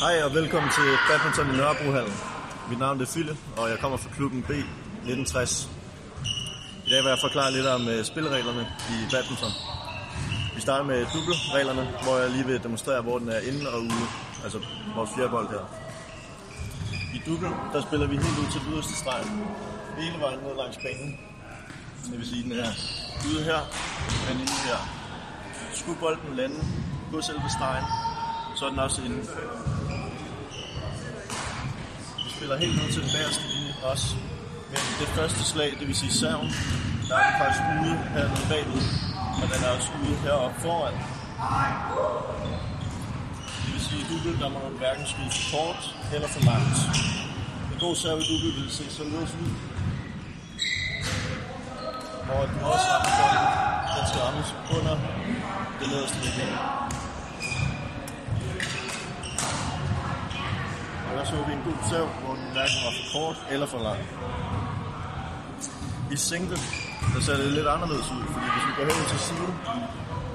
Hej og velkommen til Badminton i Nørrebrohallen. Mit navn er Fille, og jeg kommer fra klubben B 1960. I dag vil jeg forklare lidt om øh, spillereglerne i badminton. Vi starter med dubbelreglerne, hvor jeg lige vil demonstrere, hvor den er inde og ude. Altså vores fjerbold her. I dubbel, der spiller vi helt ud til den yderste streg. Hele vejen ned langs banen. Det vil sige, den er ude her, men inde her. Skulle bolden lande på selve stregen, så er den også inde. Spiller helt ned til den bagerste linje også. Men det første slag, det vil sige serven, der er den faktisk ude hernede bagved. Og den er også ude heroppe foran. Det vil sige, at dubbel, der må man hverken skyde for kort eller for langt. En god serve i dubbel vil se således ud. Hvor den også rammer bolden. Den skal rammes under det nederste linje. Der så vi en god søvn, hvor den hverken var for kort eller for lang. I single, der ser det lidt anderledes ud, fordi hvis vi går hen til siden,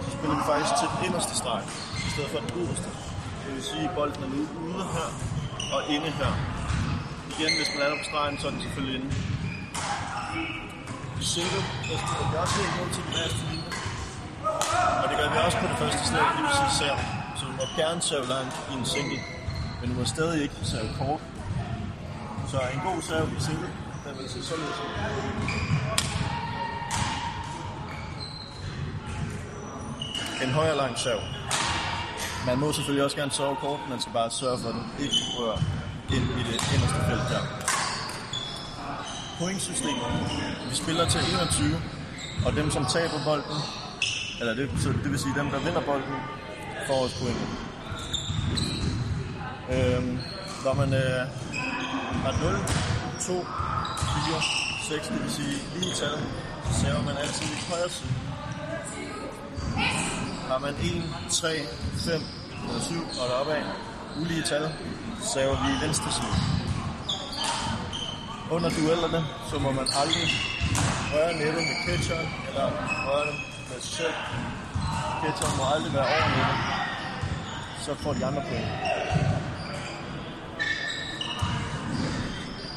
så spiller vi faktisk til den inderste streg, i stedet for den yderste. Det vil sige, at bolden er nu ude her og inde her. Igen, hvis man lander på stregen, så er den selvfølgelig inde. I single, der spiller vi også helt ned til den næste linje. Og det gør vi også på det første slag, det vil sige. Så du må gerne serve langt i en single, men du må stadig ikke serve kort. Så en god serve i single, den vil se således ud. En højere lang serv. Man må selvfølgelig også gerne sove kort, man skal bare sørge for, at den ikke rører ind i det inderste felt her. Pointsystemet. Vi spiller til 21, og dem som taber bolden, eller det, så det vil sige dem der vinder bolden, får også point. Øhm, når man øh, har 0, 2, 4, 6, det vil sige lige tal, så server man altid i højre side. Har man 1, 3, 5 eller 7 og deroppe af ulige tal, så server vi i venstre side. Under duellerne, så må man aldrig røre nettet med catcheren, eller røre det med sig selv. Catcheren må aldrig være over nettet. Så får de andre point.